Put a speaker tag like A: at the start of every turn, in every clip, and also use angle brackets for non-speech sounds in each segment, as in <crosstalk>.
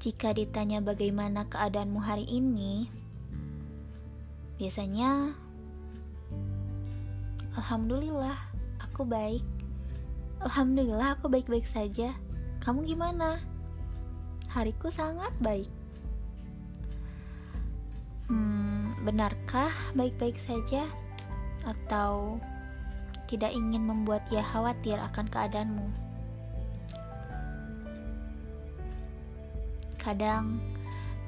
A: Jika ditanya bagaimana keadaanmu hari ini, biasanya Alhamdulillah, aku baik. Alhamdulillah, aku baik-baik saja. Kamu gimana? Hariku sangat baik. Hmm, benarkah baik-baik saja? Atau tidak ingin membuat ia khawatir akan keadaanmu? Kadang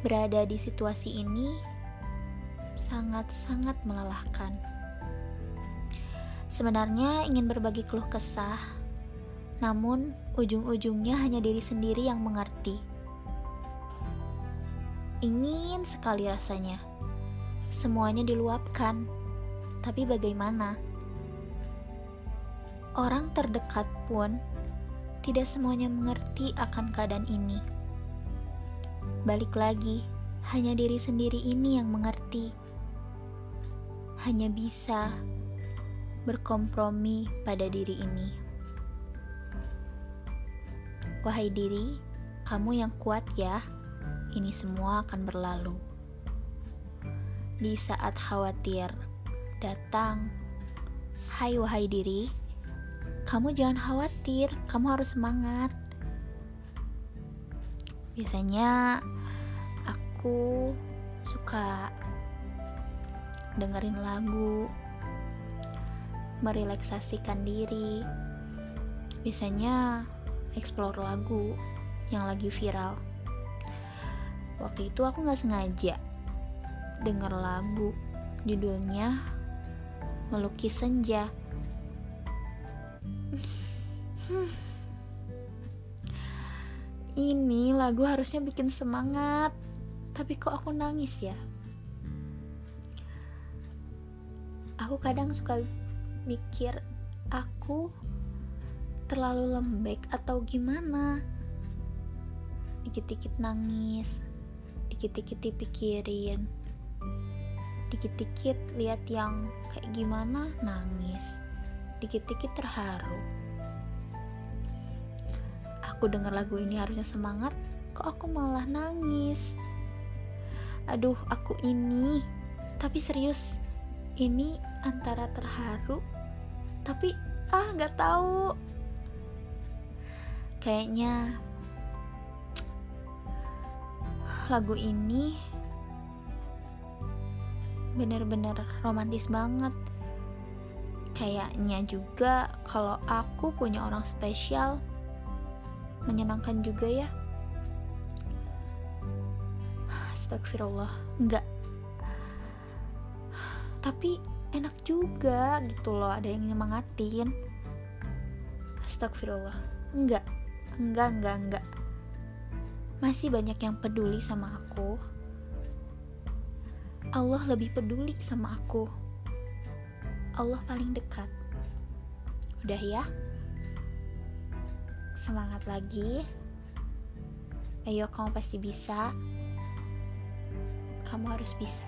A: berada di situasi ini sangat-sangat melelahkan. Sebenarnya ingin berbagi keluh kesah, namun ujung-ujungnya hanya diri sendiri yang mengerti. Ingin sekali rasanya semuanya diluapkan, tapi bagaimana? Orang terdekat pun tidak semuanya mengerti akan keadaan ini. Balik lagi, hanya diri sendiri ini yang mengerti. Hanya bisa berkompromi pada diri ini. Wahai diri, kamu yang kuat ya. Ini semua akan berlalu. Di saat khawatir datang, hai wahai diri, kamu jangan khawatir, kamu harus semangat biasanya aku suka dengerin lagu merelaksasikan diri. Biasanya explore lagu yang lagi viral. Waktu itu aku nggak sengaja denger lagu judulnya melukis senja. <laughs> Hmm ini lagu harusnya bikin semangat, tapi kok aku nangis ya? Aku kadang suka mikir aku terlalu lembek atau gimana. Dikit-dikit nangis, dikit-dikit dipikirin, dikit-dikit lihat yang kayak gimana nangis, dikit-dikit terharu aku dengar lagu ini harusnya semangat, kok aku malah nangis. Aduh, aku ini. Tapi serius, ini antara terharu, tapi ah nggak tahu. Kayaknya lagu ini bener-bener romantis banget. Kayaknya juga kalau aku punya orang spesial, menyenangkan juga ya. Astagfirullah. Enggak. Tapi enak juga gitu loh ada yang nyemangatin. Astagfirullah. Enggak. Enggak enggak enggak. Masih banyak yang peduli sama aku. Allah lebih peduli sama aku. Allah paling dekat. Udah ya semangat lagi. Ayo, kamu pasti bisa. Kamu harus bisa.